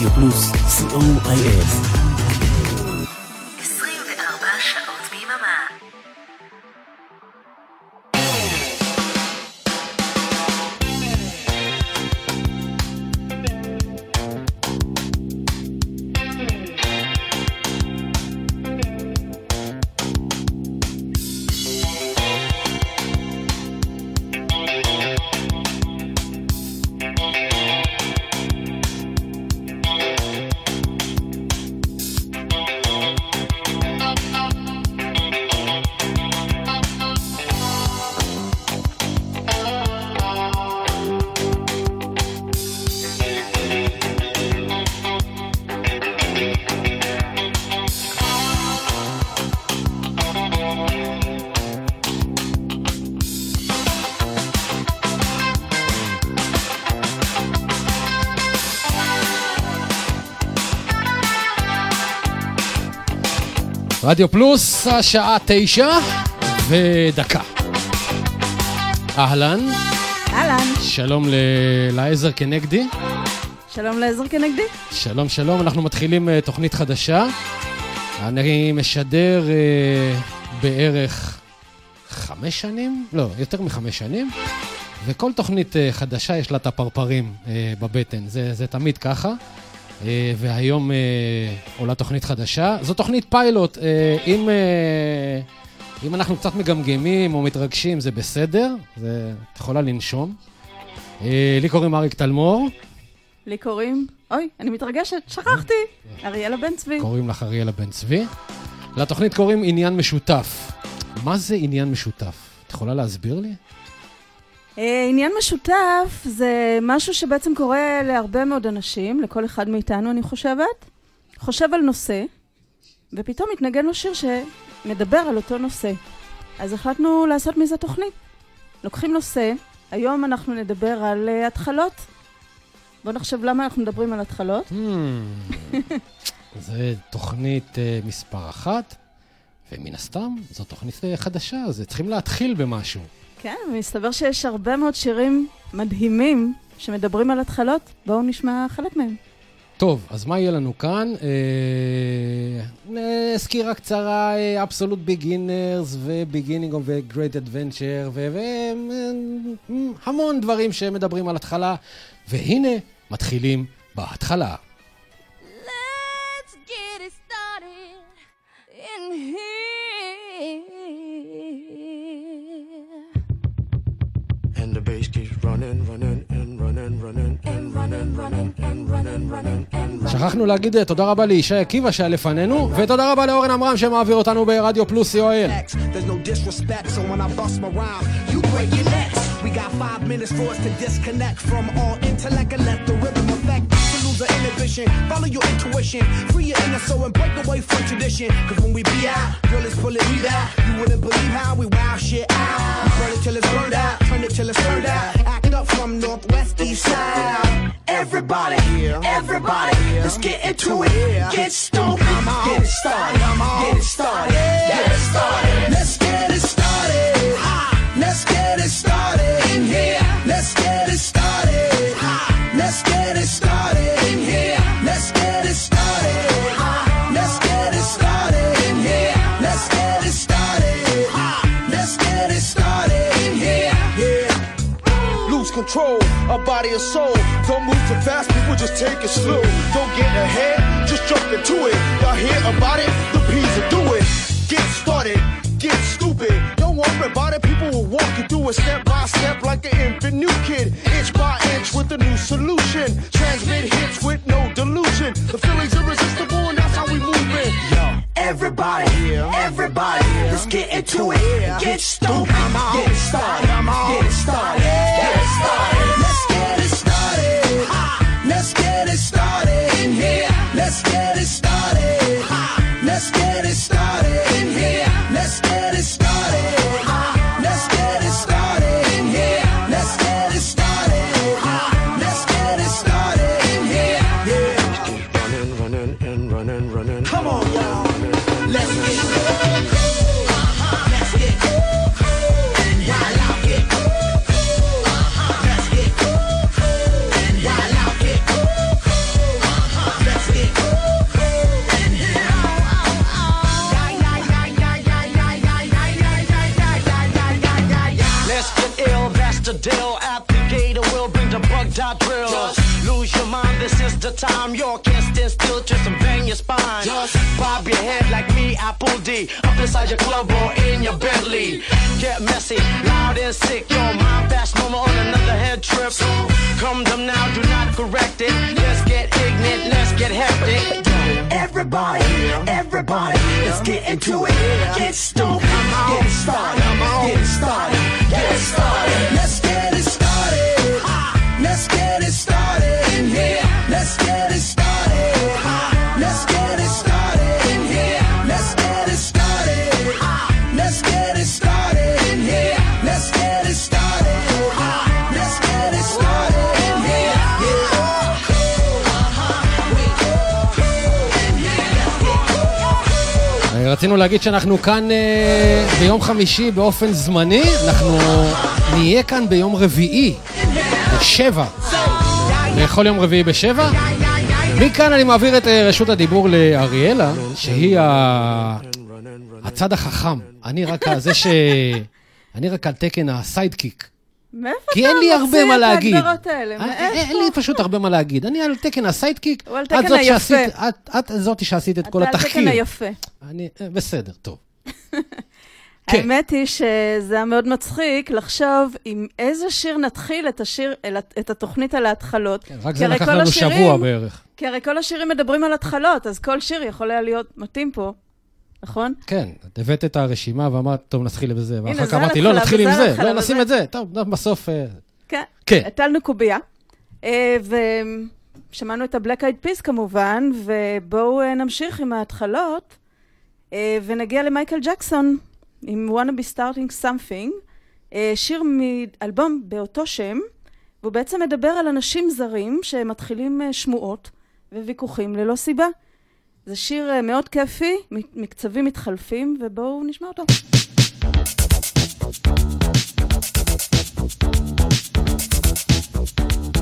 Radio Plus COIS. רדיו פלוס, השעה תשע ודקה. אהלן, אהלן, שלום ל- לעזר כנגדי. שלום לעזר כנגדי. שלום, שלום, אנחנו מתחילים uh, תוכנית חדשה. אני משדר uh, בערך חמש שנים, לא, יותר מחמש שנים, וכל תוכנית uh, חדשה יש לה את הפרפרים uh, בבטן, זה, זה תמיד ככה. Uh, והיום uh, עולה תוכנית חדשה. זו תוכנית פיילוט, uh, אם, אם אנחנו קצת מגמגמים או מתרגשים זה בסדר, זה, את יכולה לנשום. לי קוראים אריק תלמור. לי קוראים, אוי, אני מתרגשת, שכחתי, אריאלה בן צבי. קוראים לך אריאלה בן צבי. לתוכנית קוראים עניין משותף. מה זה עניין משותף? את יכולה להסביר לי? אה, עניין משותף זה משהו שבעצם קורה להרבה מאוד אנשים, לכל אחד מאיתנו אני חושבת, חושב על נושא, ופתאום מתנגן לו שיר שמדבר על אותו נושא. אז החלטנו לעשות מזה תוכנית. לוקחים נושא, היום אנחנו נדבר על uh, התחלות. בואו נחשב למה אנחנו מדברים על התחלות. Hmm, זה תוכנית uh, מספר אחת, ומן הסתם זו תוכנית uh, חדשה, אז צריכים להתחיל במשהו. כן, ומסתבר שיש הרבה מאוד שירים מדהימים שמדברים על התחלות. בואו נשמע חלק מהם. טוב, אז מה יהיה לנו כאן? אה, אה, סקירה קצרה, ו-Beginning of a Great Adventure והמון דברים שמדברים על התחלה, והנה מתחילים בהתחלה. שכחנו להגיד אה, תודה רבה לישי עקיבא שהיה לפנינו, ותודה רבה לאורן עמרם שמעביר אותנו ברדיו פלוס co.il. There's no disrespect, so when I bust my rhyme, you break your necks. We got five minutes for us to disconnect from all intellect and let the rhythm the inhibition, follow your intuition, free your inner soul and break away from tradition. Cause when we be out, girl, it's pulling me out. You wouldn't believe how we wow shit out. We burn it till it's burned out, turn it till it's turned out. Act up from northwest east side. Everybody, everybody, let's get into it. Get stoked, get it started, get it started, get it started. Let's get it started. Let's get it started in here. Just take it slow. Don't get ahead, just jump into it. Y'all hear about it? The P's will do it. Get started, get stupid. Don't worry about it, people will walk you through it step by step like an infant new kid. Inch by inch with a new solution. Transmit hits with no delusion. The feeling's irresistible and that's how we move it. Yo. Everybody, everybody, let's get into it. Stoked, get inside your club or in your Bentley. Get messy, loud and sick. Your mind fast moment on another head trip. Come them now, do not correct it. Let's get ignorant, let's get hectic. Everybody, everybody, let's get into it. Get stoked, get started, get started, get started. Let's get it started. Let's get it started in here. Let's get רצינו להגיד שאנחנו כאן אה, ביום חמישי באופן זמני, אנחנו נהיה כאן ביום רביעי, בשבע. כל יום רביעי בשבע. מכאן אני מעביר את אה, רשות הדיבור לאריאלה, שהיא ה... הצד החכם. אני רק זה ש... אני רק על תקן הסיידקיק. מאיפה כי אתה אין לי הרבה מוציא מה את להגיד. ההגדרות האלה? אה, מאיפה? אין לי פשוט הרבה מה להגיד. אני על תקן ה sidekick. הוא על את תקן היפה. את- את זאתי שעשית את כל אתה על התחקיר. תקן היפה. בסדר, טוב. כן. האמת היא שזה היה מאוד מצחיק לחשוב עם איזה שיר נתחיל את השיר, את התוכנית על ההתחלות. כן, רק כי זה לקח לנו השירים- שבוע בערך. כי הרי כל השירים מדברים על התחלות, אז כל שיר יכול היה להיות מתאים פה, נכון? כן, את הבאת את הרשימה ואמרת, טוב, נתחיל בזה. ואחר כך אמרתי, לא, נתחיל עם זה. לא, נשים וזה." את זה. טוב, בסוף... אה, כן. כן. הטלנו קובייה, אה, ושמענו את ה-Black Eyed Peas כמובן, ובואו אה, נמשיך עם ההתחלות, ונגיע למייקל ג'קסון עם wanna be starting something, שיר מאלבום באותו שם, והוא בעצם מדבר על אנשים זרים שמתחילים שמועות וויכוחים ללא סיבה. זה שיר אה, מאוד כיפי, מקצבים מתחלפים, ובואו נשמע אותו. I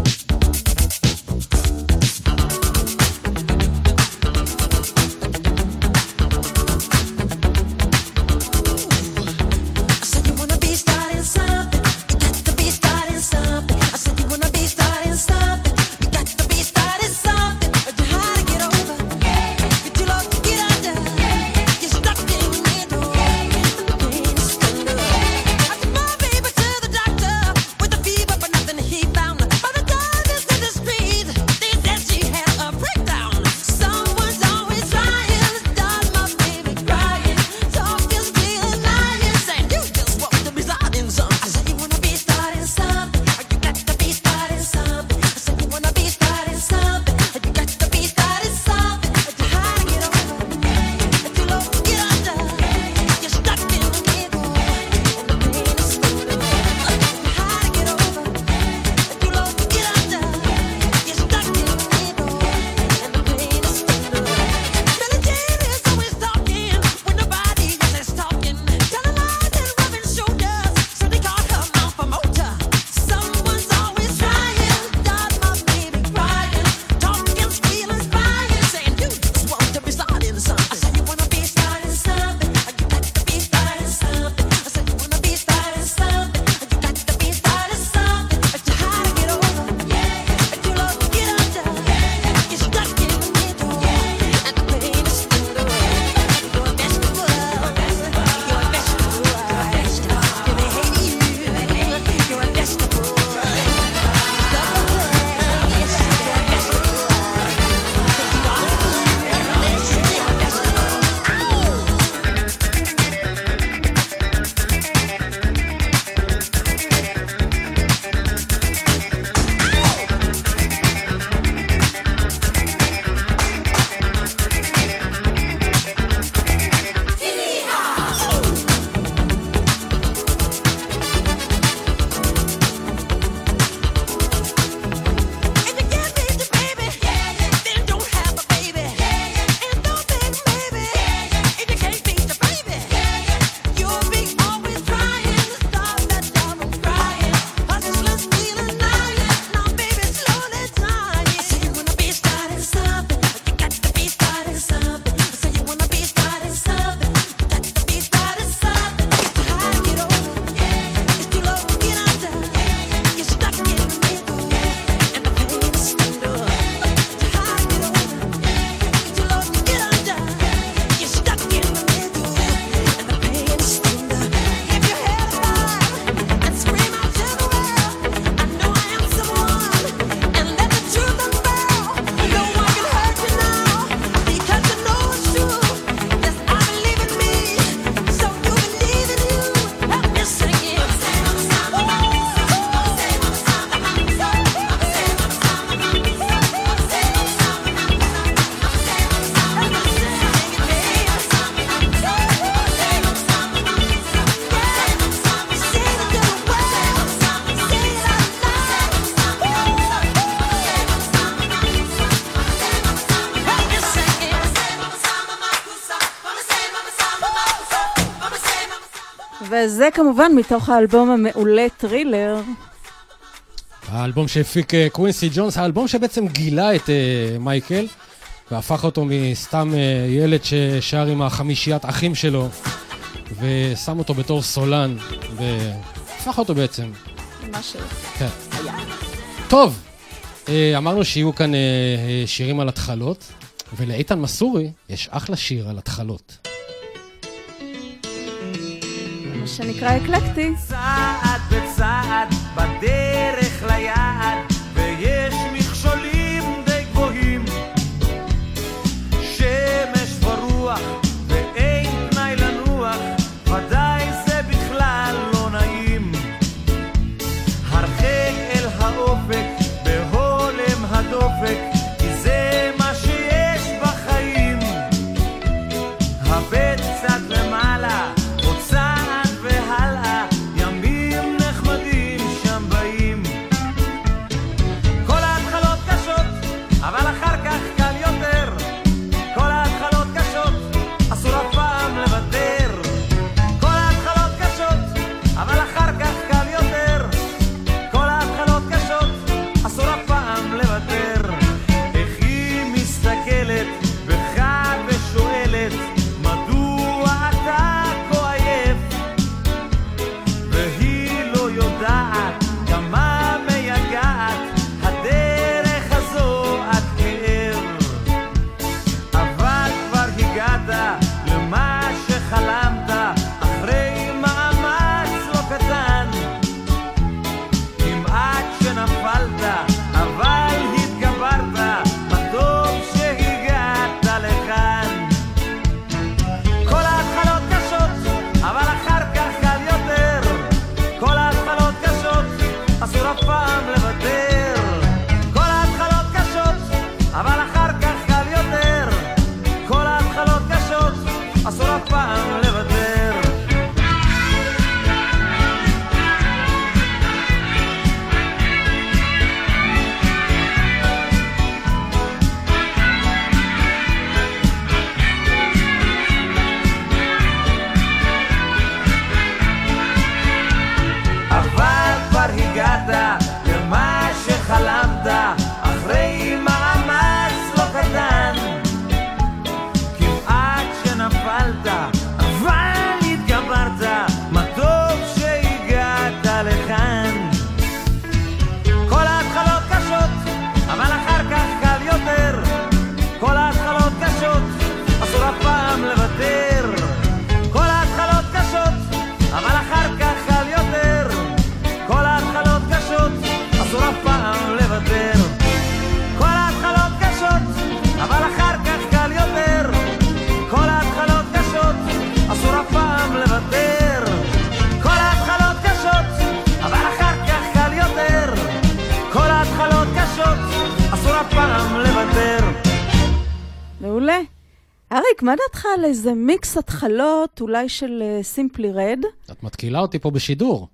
זה כמובן מתוך האלבום המעולה Thriller. האלבום שהפיק אה, קווינסי ג'ונס, האלבום שבעצם גילה את אה, מייקל והפך אותו מסתם אה, ילד ששר עם החמישיית אחים שלו ושם אותו בתור סולן והפך אותו בעצם. משהו. כן. היה. טוב, אה, אמרנו שיהיו כאן אה, שירים על התחלות ולאיתן מסורי יש אחלה שיר על התחלות. שנקרא אקלקטי. צעד בצעד בדרך ליעד על איזה מיקס התחלות, אולי של סימפלי uh, רד. את מתקילה אותי פה בשידור.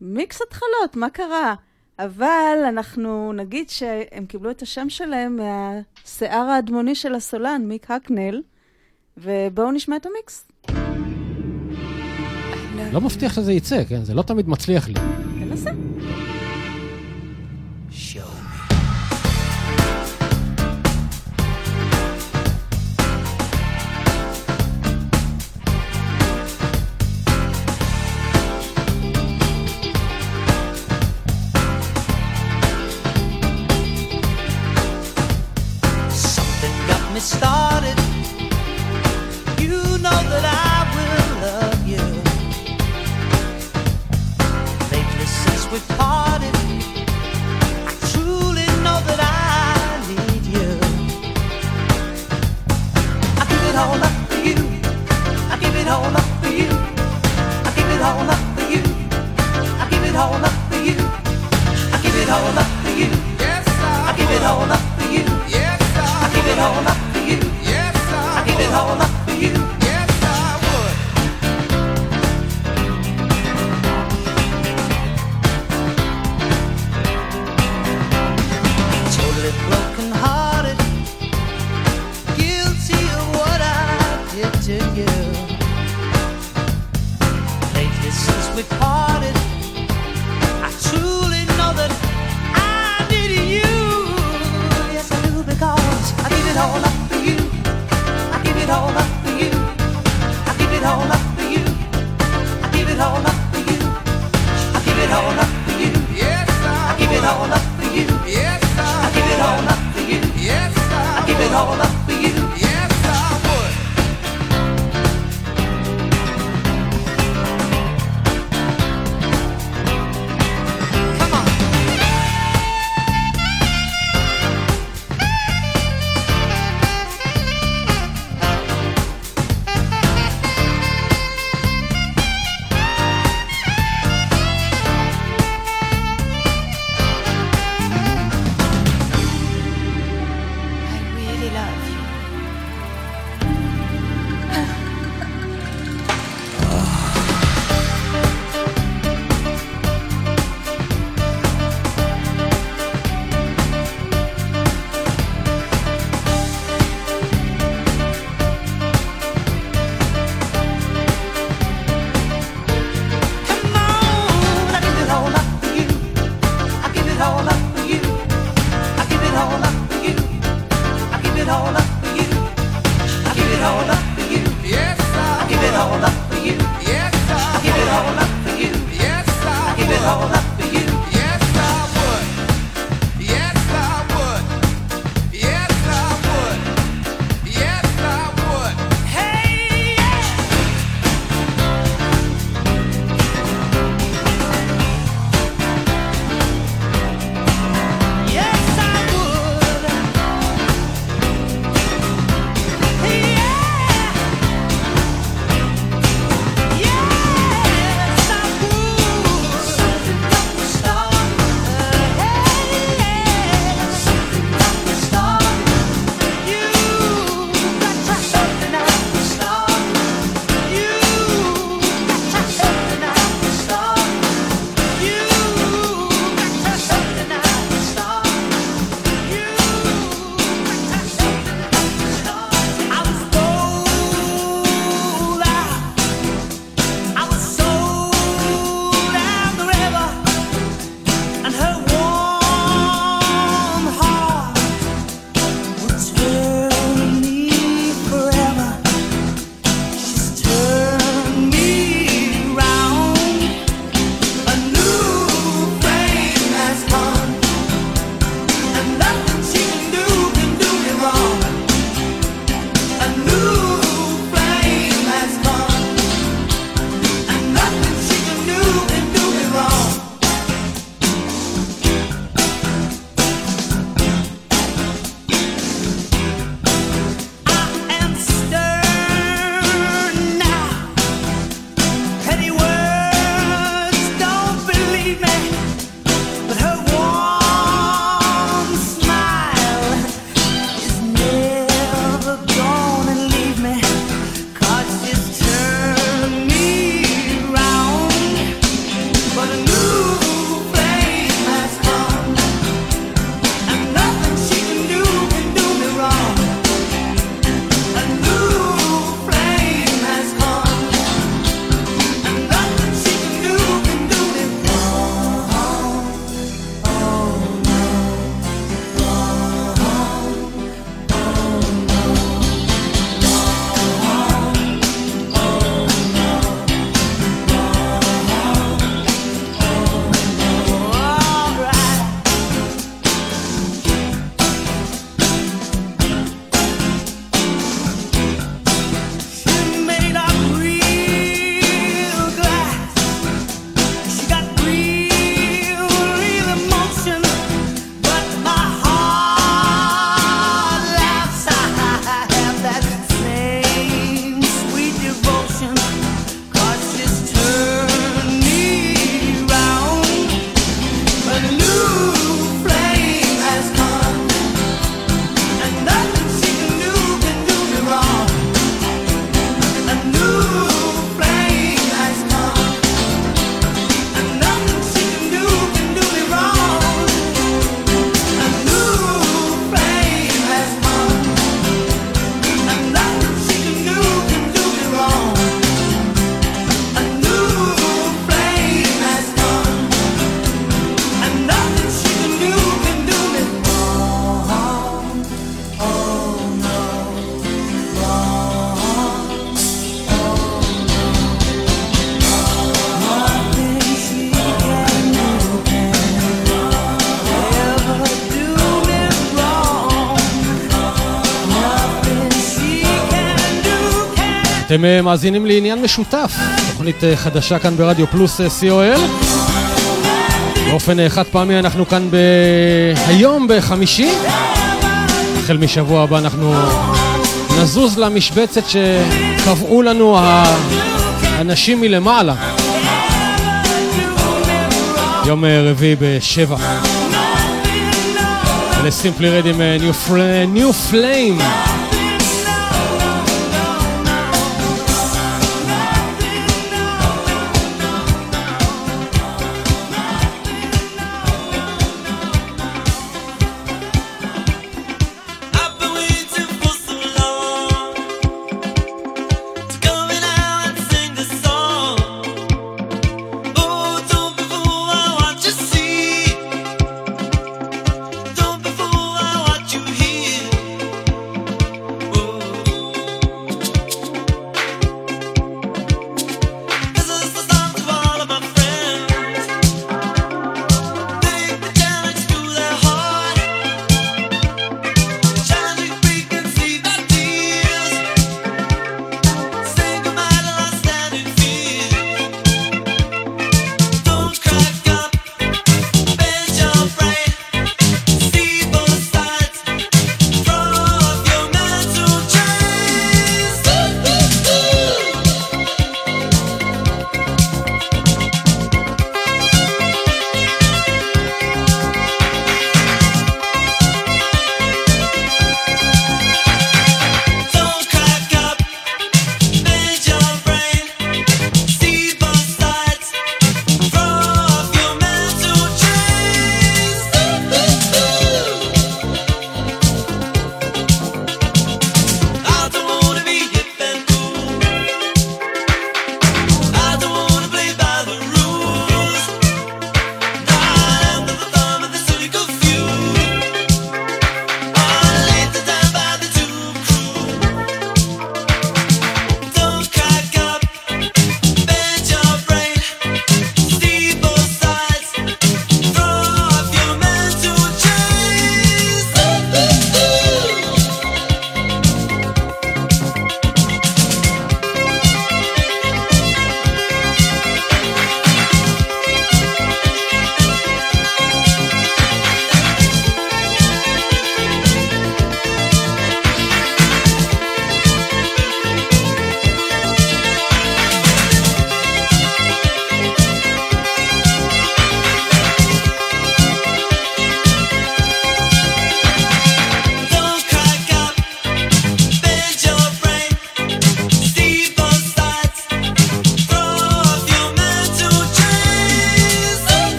מיקס התחלות, מה קרה? אבל אנחנו נגיד שהם קיבלו את השם שלהם מהשיער האדמוני של הסולן, מיק הקנל, ובואו נשמע את המיקס. לא מבטיח שזה יצא, כן? זה לא תמיד מצליח לי. כן, תנסה. שואו. אתם אה, מאזינים לעניין משותף, תוכנית אה, חדשה כאן ברדיו פלוס אה, co.il. באופן חד פעמי אנחנו כאן ב... היום בחמישי. החל משבוע הבא אנחנו נזוז למשבצת שקבעו לנו האנשים מלמעלה. יום רביעי בשבע. לסימפלי רד עם New Flame.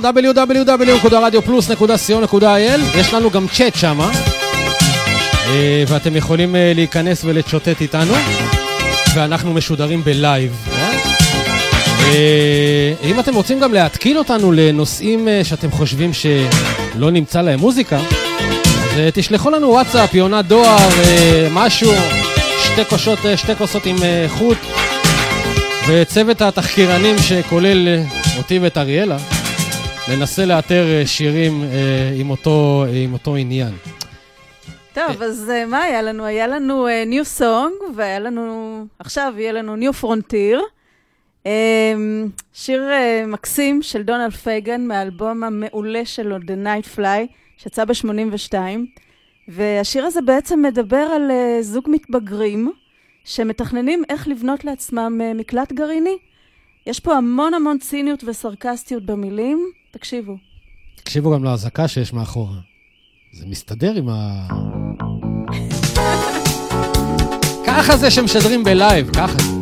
לו www.radioplus.co.il יש לנו גם צ'אט שם, uh, ואתם יכולים uh, להיכנס ולצ'וטט איתנו, ואנחנו משודרים בלייב. אה? אה, אם אתם רוצים גם להתקיל אותנו לנושאים אה, שאתם חושבים שלא נמצא להם מוזיקה, אז אה, תשלחו לנו וואטסאפ, יונת דואר, אה, משהו, שתי כוסות, אה, שתי כוסות עם אה, חוט. וצוות התחקירנים שכולל אה, אותי ואת אריאלה, ננסה לאתר אה, שירים אה, עם אותו, אה, עם אותו עניין. טוב, אז מה היה לנו? היה לנו New Song, והיה לנו, עכשיו יהיה לנו New Frontier. אמ, שיר מקסים של דונלד פייגן מהאלבום המעולה שלו, The Night Fly, שיצא ב-82. והשיר הזה בעצם מדבר על זוג מתבגרים שמתכננים איך לבנות לעצמם מקלט גרעיני. יש פה המון המון ציניות וסרקסטיות במילים, תקשיבו. תקשיבו גם לאזעקה שיש מאחורה. זה מסתדר עם ה... ככה זה שמשדרים בלייב, ככה זה.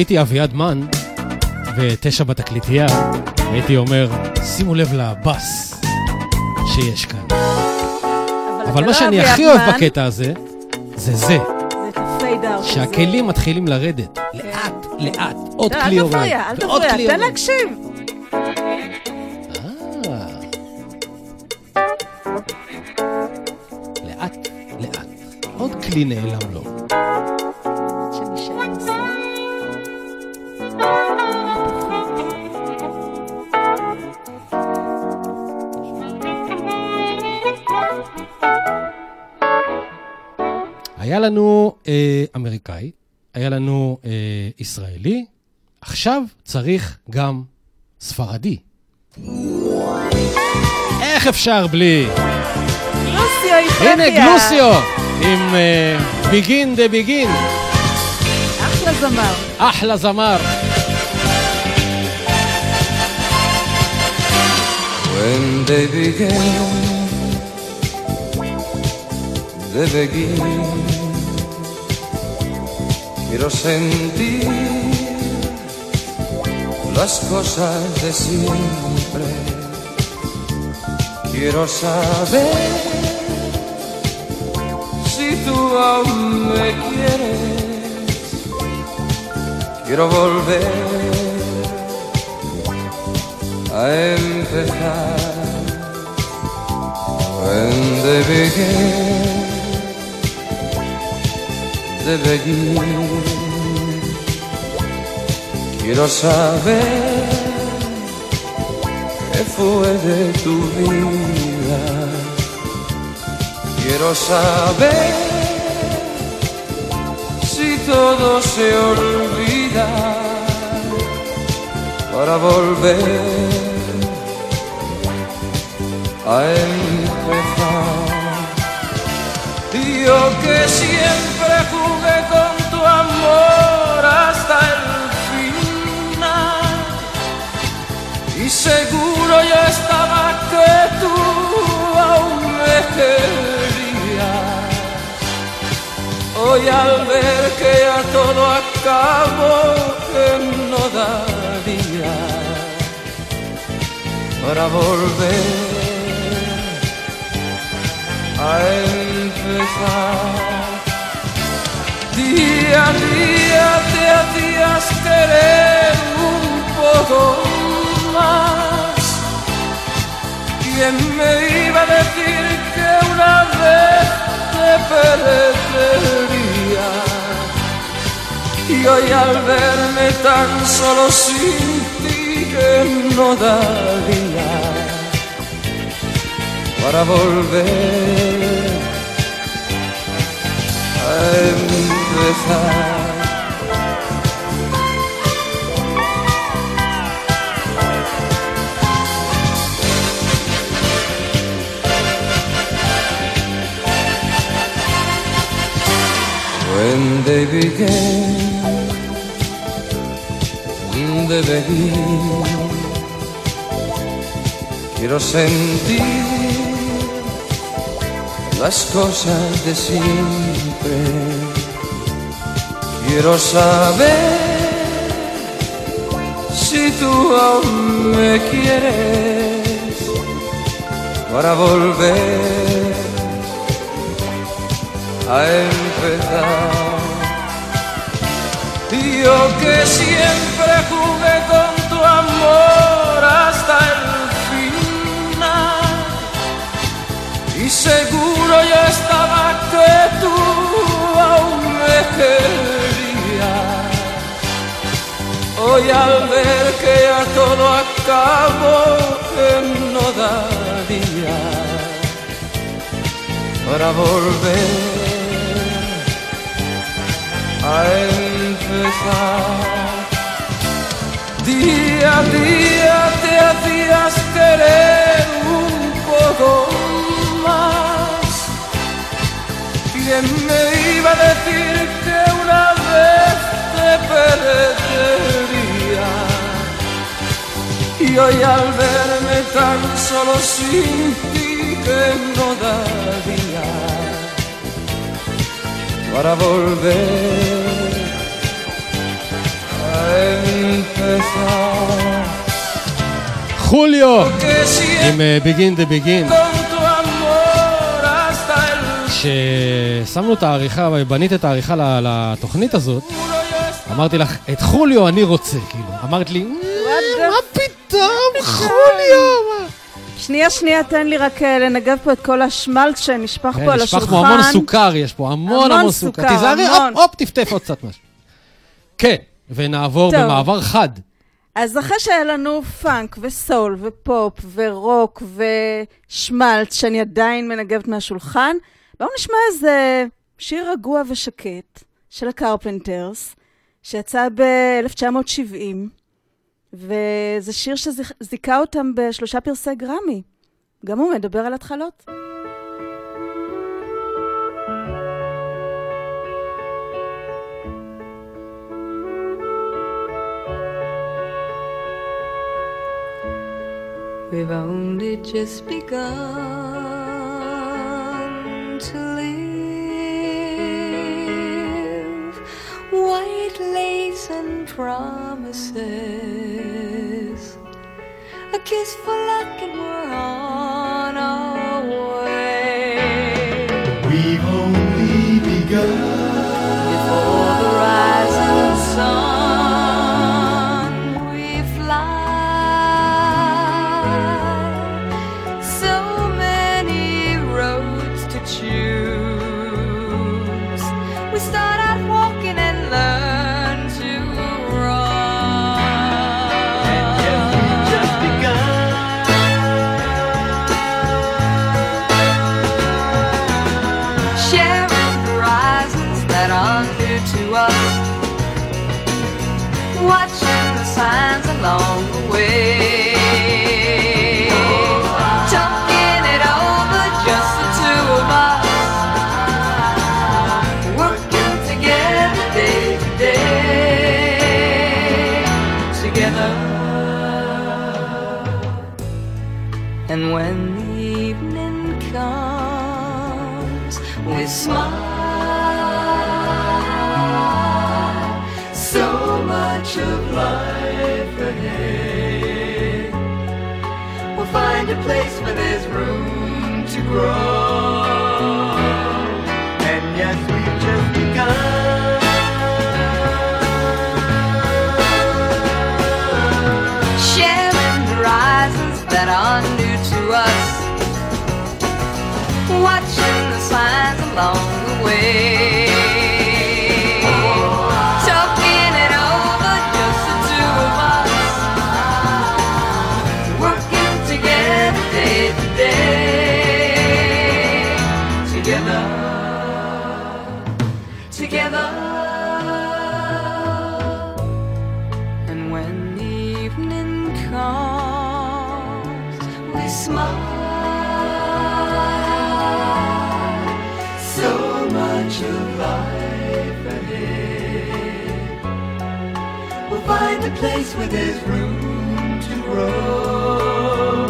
הייתי אביעד מן ותשע בתקליטייה, הייתי אומר, שימו לב לבאס שיש כאן. אבל מה לא שאני הכי אוהב בקטע הזה, זה זה. שהכלים מתחילים לרדת. לאט, לאט, עוד לא, כלי אל יורד. תפריע, אל תפריע, תן. להקשיב. אה. לאט, לאט. עוד כלי נעלם לו. היה לנו אה, אמריקאי, היה לנו אה, ישראלי, עכשיו צריך גם ספרדי. איך אפשר בלי? גלוסיו יפרחיה. הנה גלוסיו, עם ביגין דה ביגין, אחלה זמר. אחלה זמר. When they began, they begin. Quiero sentir las cosas de siempre. Quiero saber si tú aún me quieres. Quiero volver a empezar. When they began, Quiero saber qué fue de tu vida. Quiero saber si todo se olvida para volver a empezar. Yo que siempre hasta el final. Y seguro yo estaba que tú aún me querías. Hoy al ver que ya todo acabó, que no daría para volver a empezar. Día a día te hacías querer un poco más. ¿Quién me iba a decir que una vez te perdería? Y hoy al verme tan solo sin ti que no daría para volver a empezar. When they began, they begin. Quiero sentir las cosas de siempre. Quiero saber si tú aún me quieres para volver a empezar. Yo que siempre jugué con tu amor hasta el final. Y seguro yo estaba que tú aún me querías. Hoy al ver que ya todo acabó, que no daría para volver a empezar. Día a día te hacías querer un poco más. ¿Quién me iba a decir que una vez te perdería? Y hoy al verme tan solo sin ti que no daría para volver a empezar. חוליו! עם אה, Begin the Begin. כששמנו את העריכה, בנית את העריכה לתוכנית הזאת, אמרתי לך, את חוליו אני רוצה, כאילו. אמרת לי, מה פתאום, חוליו? שנייה, שנייה, תן לי רק אה, לנגב פה את כל השמלץ שנשפך כן, פה על נשפך השולחן. פה המון סוכר, יש פה המון המון סוכר. תיזהרי. הופ, הופ, טפטף עוד קצת משהו. כן, ונעבור. במעבר חד. אז אחרי שהיה לנו פאנק וסול ופופ ורוק ושמלץ, שאני עדיין מנגבת מהשולחן, בואו נשמע איזה שיר רגוע ושקט של הקרפנטרס, שיצא ב-1970, וזה שיר שזיכה אותם בשלושה פרסי גרמי. גם הוא מדבר על התחלות. We've only just begun to live. White lace and promises. A kiss for luck and we're on our along the way. Talking it over, just the two of us. Working together day to day. Together. And when the evening comes, we smile. Much of life ahead. We'll find a place where there's room to grow. And yes, we've just begun. Sharing horizons that are new to us. Watching the signs along the way. There's room to grow.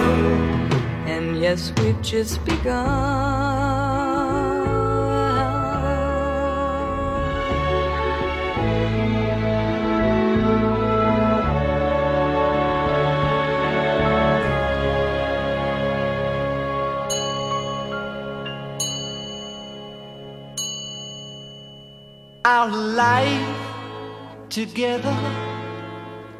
And yes, we've just begun. Our life together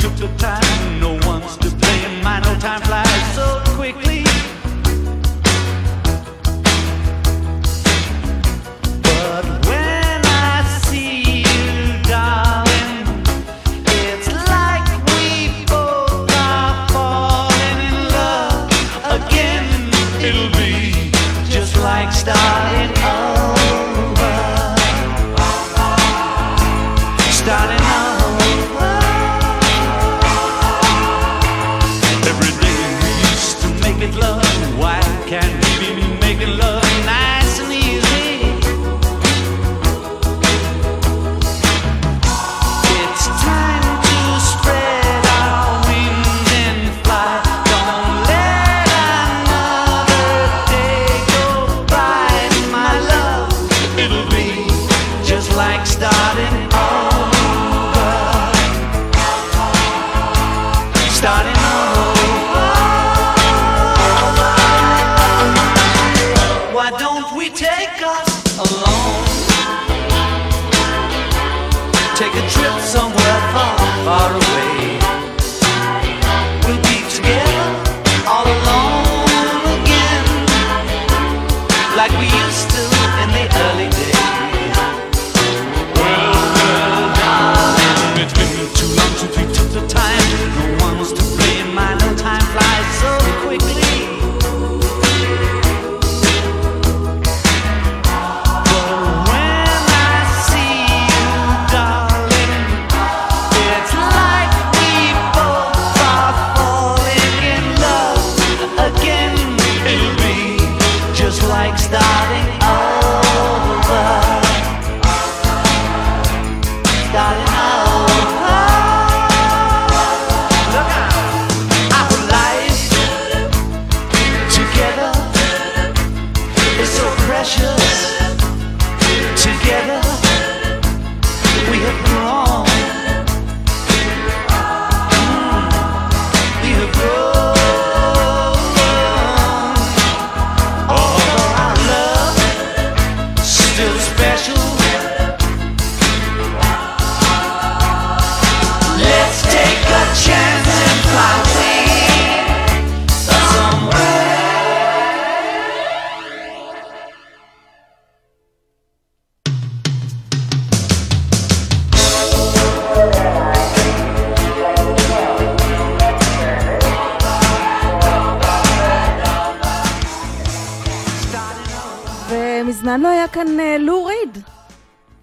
took the time.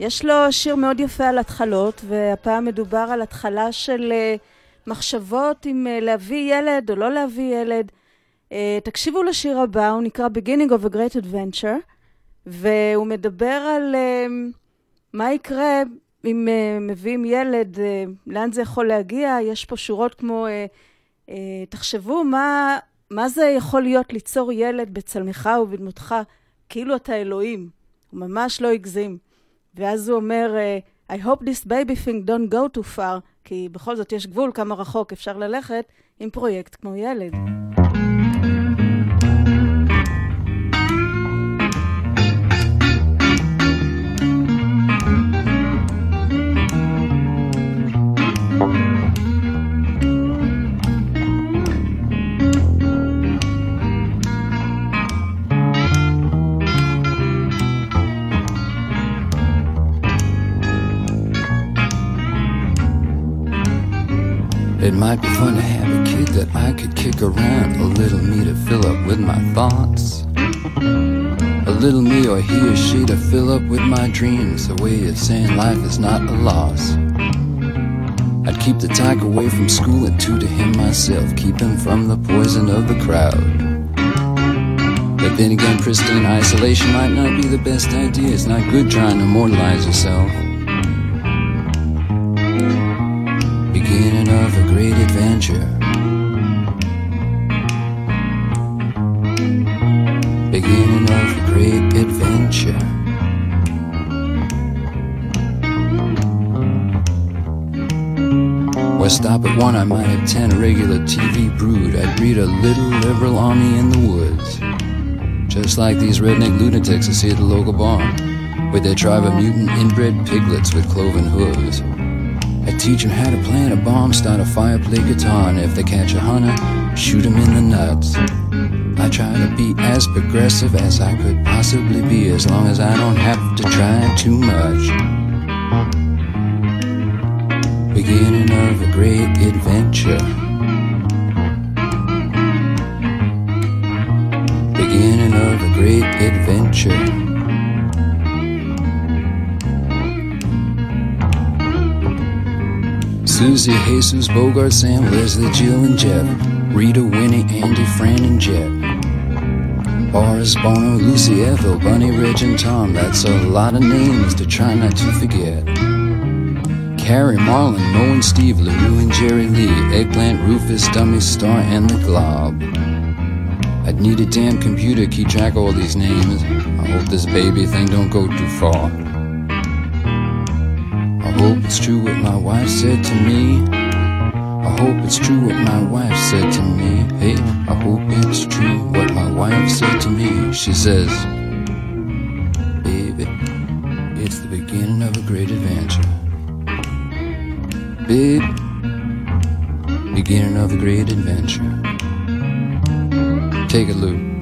יש לו שיר מאוד יפה על התחלות, והפעם מדובר על התחלה של אה, מחשבות אם אה, להביא ילד או לא להביא ילד. אה, תקשיבו לשיר הבא, הוא נקרא Beginning of a Great Adventure, והוא מדבר על מה יקרה אם מביאים ילד, לאן זה יכול להגיע. יש פה שורות כמו, תחשבו מה, מה זה יכול להיות ליצור ילד בצלמך ובדמותך, כאילו אתה אלוהים. הוא ממש לא הגזים. ואז הוא אומר, אה, I hope this baby thing don't go too far, כי בכל זאת יש גבול כמה רחוק אפשר ללכת עם פרויקט כמו ילד. Might be fun to have a kid that I could kick around, a little me to fill up with my thoughts. A little me or he or she to fill up with my dreams, a way of saying life is not a loss. I'd keep the tyke away from school and two to him myself, keep him from the poison of the crowd. But then again, pristine isolation might not be the best idea. It's not good trying to immortalize yourself. Great adventure. Beginning of a great adventure. Where stop at one, I might have ten a regular TV brood. I'd breed a little liberal army in the woods. Just like these redneck lunatics I see at the local barn, with their tribe of mutant inbred piglets with cloven hooves. I teach 'em how to plant a bomb, start a fire, play guitar, and if they catch a hunter, shoot shoot 'em in the nuts. I try to be as progressive as I could possibly be, as long as I don't have to try too much. Beginning of a great adventure. Beginning of a great adventure. Susie, Jesus, Bogart, Sam, Leslie, Jill, and Jeff. Rita, Winnie, Andy, Fran, and Jet. Boris, Bono, Lucy, Ethel, Bunny, Reg, and Tom. That's a lot of names to try not to forget. Carrie, Marlon, Mo, and Steve, LaRue, and Jerry Lee. Eggplant, Rufus, Dummy, Star, and the Glob. I'd need a damn computer to keep track of all these names. I hope this baby thing don't go too far. Hope it's true what my wife said to me. I hope it's true what my wife said to me. Hey, I hope it's true what my wife said to me. She says, Baby, it's the beginning of a great adventure. babe, beginning of a great adventure. Take a Lou.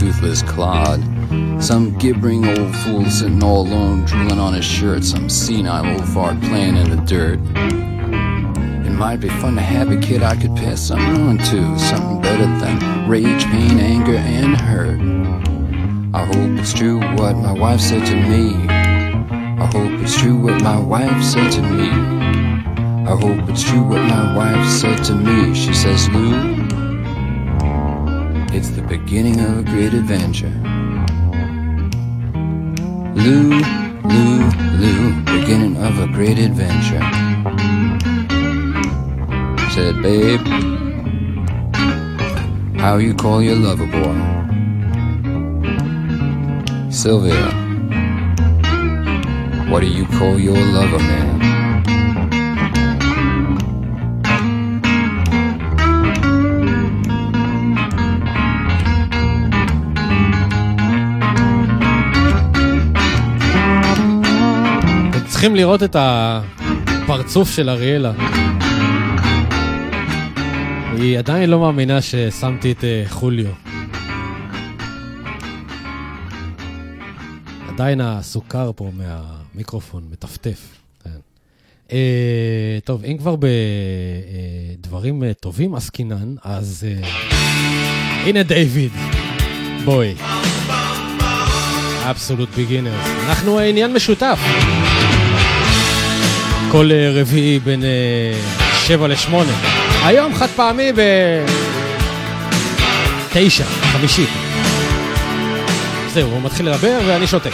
Toothless clod. Some gibbering old fool sitting all alone, drooling on his shirt, some senile old fart playing in the dirt. It might be fun to have a kid I could pass something on to, something better than rage, pain, anger, and hurt. I hope it's true what my wife said to me. I hope it's true what my wife said to me. I hope it's true what my wife said to me. She says, Lou, it's the beginning of a great adventure. Lou, Lou, Lou, beginning of a great adventure. Said, babe, how you call your lover boy? Sylvia, what do you call your lover man? צריכים לראות את הפרצוף של אריאלה. היא עדיין לא מאמינה ששמתי את אה, חוליו. עדיין הסוכר פה מהמיקרופון מטפטף. כן. אה, טוב, אם כבר בדברים אה, טובים עסקינן, אז הנה דיוויד, בואי. אבסולוט ביגינרס. אנחנו עניין משותף. כל אה, רביעי בין אה, שבע לשמונה. היום חד פעמי ב... תשע, חמישית. זהו, הוא מתחיל לדבר ואני שותק.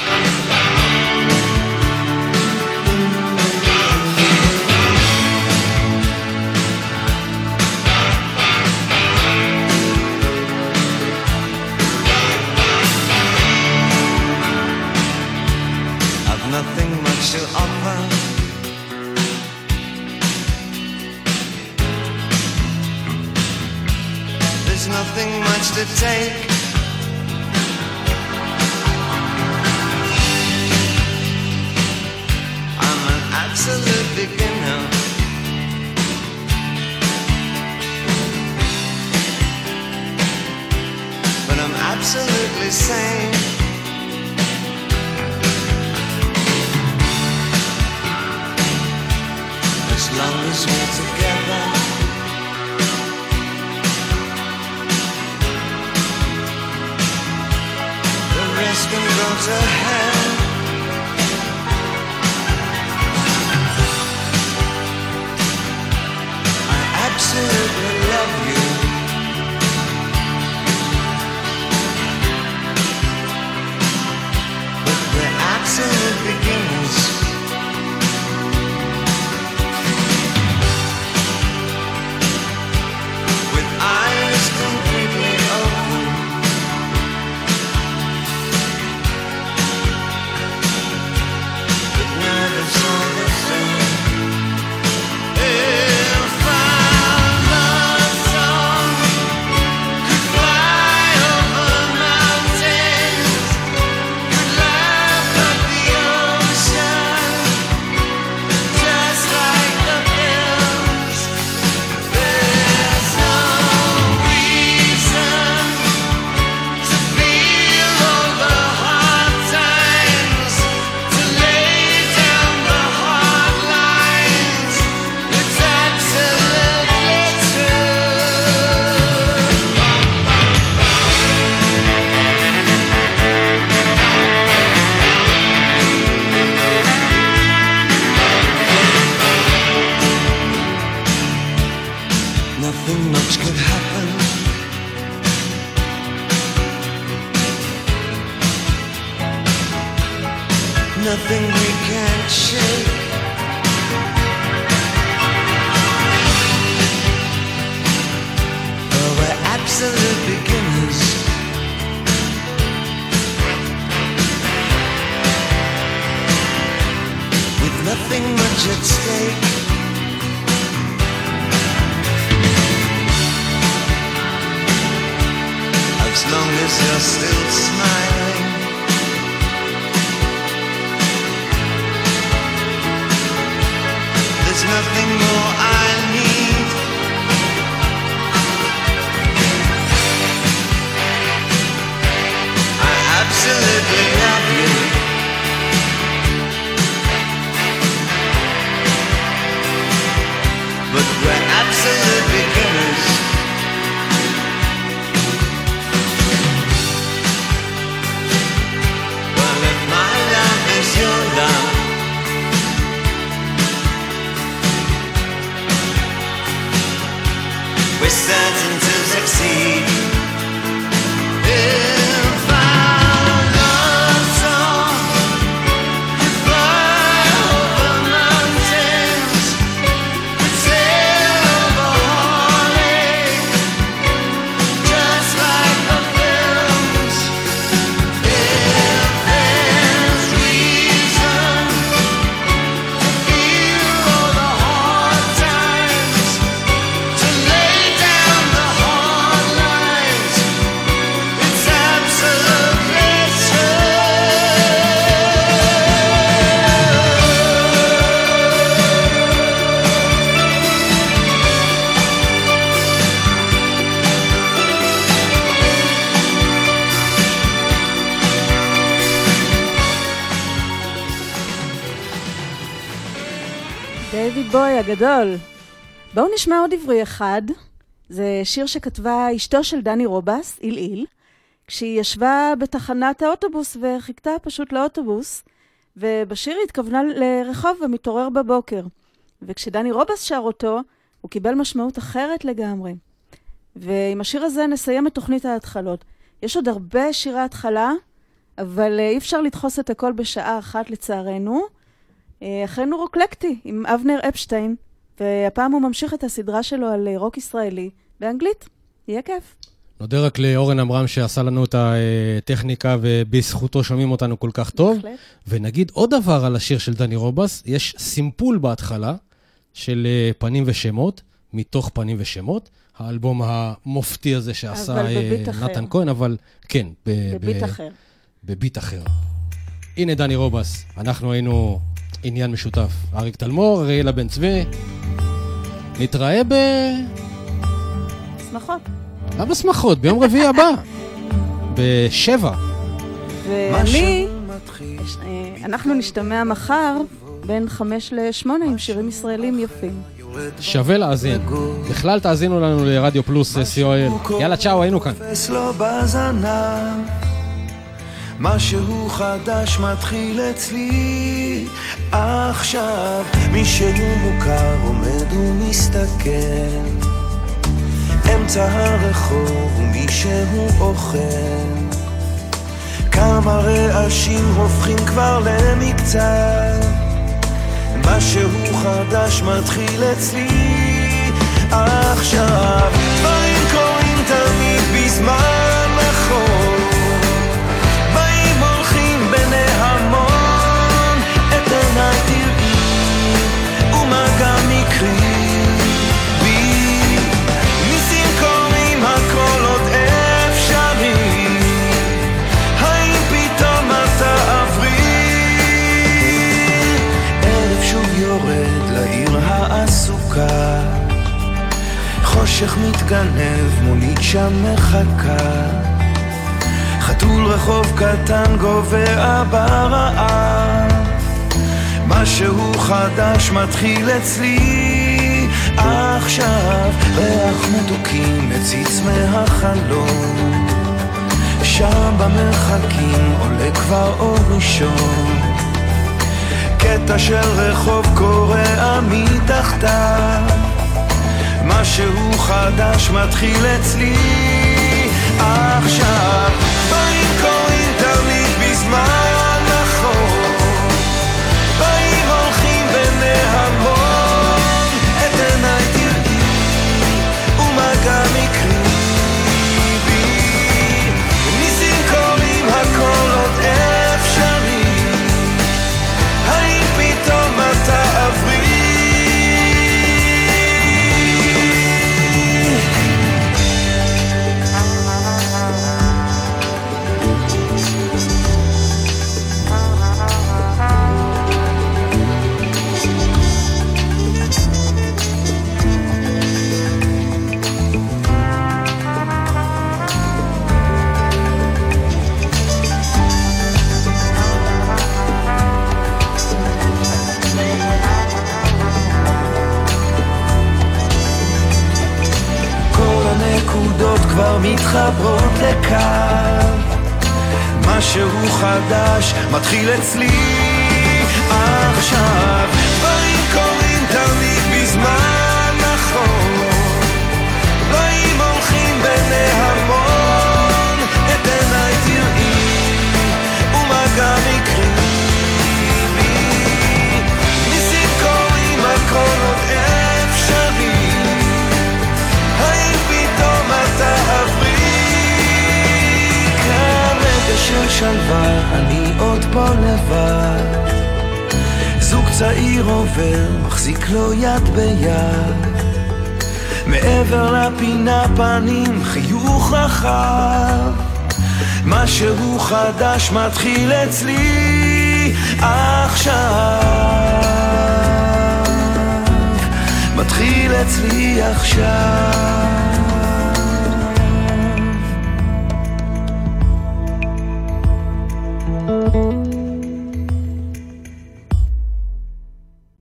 הגדול. בואו נשמע עוד עברי אחד. זה שיר שכתבה אשתו של דני רובס, עילעיל, כשהיא ישבה בתחנת האוטובוס וחיכתה פשוט לאוטובוס, ובשיר היא התכוונה לרחוב המתעורר בבוקר. וכשדני רובס שר אותו, הוא קיבל משמעות אחרת לגמרי. ועם השיר הזה נסיים את תוכנית ההתחלות. יש עוד הרבה שירי התחלה, אבל אה, אי אפשר לדחוס את הכל בשעה אחת לצערנו. אה, אכן רוקלקטי עם אבנר אפשטיין, והפעם הוא ממשיך את הסדרה שלו על אה, רוק ישראלי באנגלית. יהיה כיף. נודה רק לאורן עמרם שעשה לנו את הטכניקה, ובזכותו שומעים אותנו כל כך טוב. בהחלט. ונגיד עוד דבר על השיר של דני רובס, יש סימפול בהתחלה של אה, פנים ושמות, מתוך פנים ושמות, האלבום המופתי הזה שעשה בביט אחר. נתן כהן, אבל כן, בביט ב- אחר. בביט אחר. הנה דני רובס, אנחנו היינו עניין משותף. אריק תלמור, אריאלה בן צבי. נתראה ב... שמחות. מה בשמחות? ביום רביעי הבא. בשבע. ואני, אה, אנחנו נשתמע מחר בין חמש לשמונה עם שירים ישראלים יפים. שווה להאזין. בכלל תאזינו לנו לרדיו פלוס אה, co.il. יאללה, צ'או, היינו כאן. משהו חדש מתחיל אצלי. עכשיו מישהו מוכר עומד ומסתכל. אמצע הרחוב ומישהו אוכל. כמה רעשים הופכים כבר למקצת משהו חדש מתחיל אצלי. עכשיו דברים קורים תמיד בזמן חושך מתגנב, מונית שם מחכה. חתול רחוב קטן גובע ברעב משהו חדש מתחיל אצלי. עכשיו ריח מתוקים מציץ מהחלום. שם במרחקים עולה כבר אור ראשון. קטע של רחוב קורע מתחתיו משהו חדש מתחיל אצלי. עכשיו